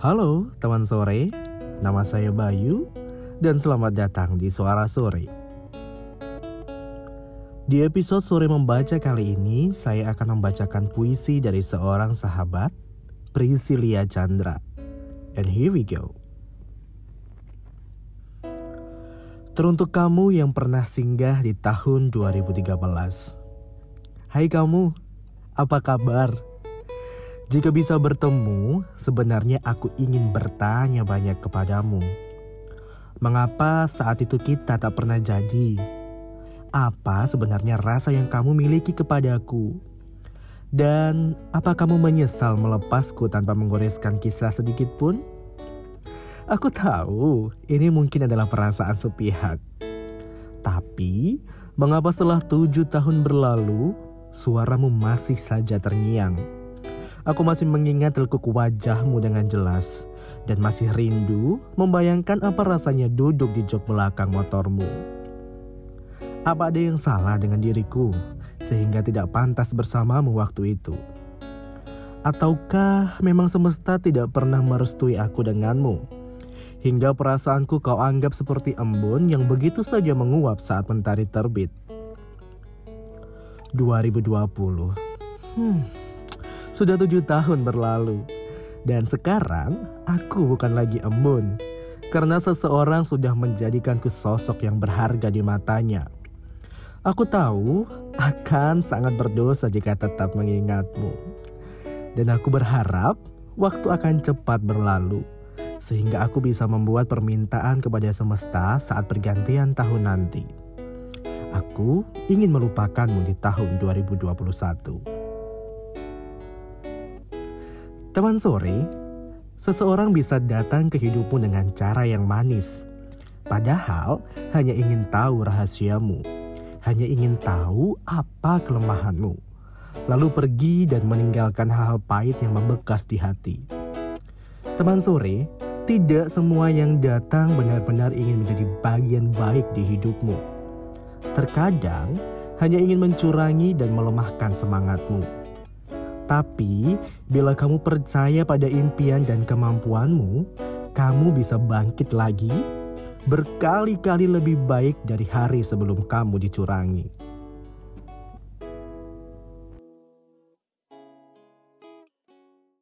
Halo teman sore, nama saya Bayu dan selamat datang di Suara Sore. Di episode Sore Membaca kali ini, saya akan membacakan puisi dari seorang sahabat, Priscilia Chandra. And here we go. Teruntuk kamu yang pernah singgah di tahun 2013. Hai kamu, apa kabar? Jika bisa bertemu, sebenarnya aku ingin bertanya banyak kepadamu. Mengapa saat itu kita tak pernah jadi? Apa sebenarnya rasa yang kamu miliki kepadaku? Dan apa kamu menyesal melepasku tanpa menggoreskan kisah sedikit pun? Aku tahu ini mungkin adalah perasaan sepihak. Tapi, mengapa setelah tujuh tahun berlalu, suaramu masih saja terngiang? Aku masih mengingat lekuk wajahmu dengan jelas dan masih rindu membayangkan apa rasanya duduk di jok belakang motormu. Apa ada yang salah dengan diriku sehingga tidak pantas bersamamu waktu itu? Ataukah memang semesta tidak pernah merestui aku denganmu? Hingga perasaanku kau anggap seperti embun yang begitu saja menguap saat mentari terbit. 2020. Hmm, sudah tujuh tahun berlalu. Dan sekarang aku bukan lagi embun. Karena seseorang sudah menjadikanku sosok yang berharga di matanya. Aku tahu akan sangat berdosa jika tetap mengingatmu. Dan aku berharap waktu akan cepat berlalu. Sehingga aku bisa membuat permintaan kepada semesta saat pergantian tahun nanti. Aku ingin melupakanmu di tahun 2021. Teman sore, seseorang bisa datang ke hidupmu dengan cara yang manis. Padahal hanya ingin tahu rahasiamu, hanya ingin tahu apa kelemahanmu, lalu pergi dan meninggalkan hal-hal pahit yang membekas di hati. Teman sore, tidak semua yang datang benar-benar ingin menjadi bagian baik di hidupmu. Terkadang hanya ingin mencurangi dan melemahkan semangatmu tapi, bila kamu percaya pada impian dan kemampuanmu, kamu bisa bangkit lagi berkali-kali lebih baik dari hari sebelum kamu dicurangi.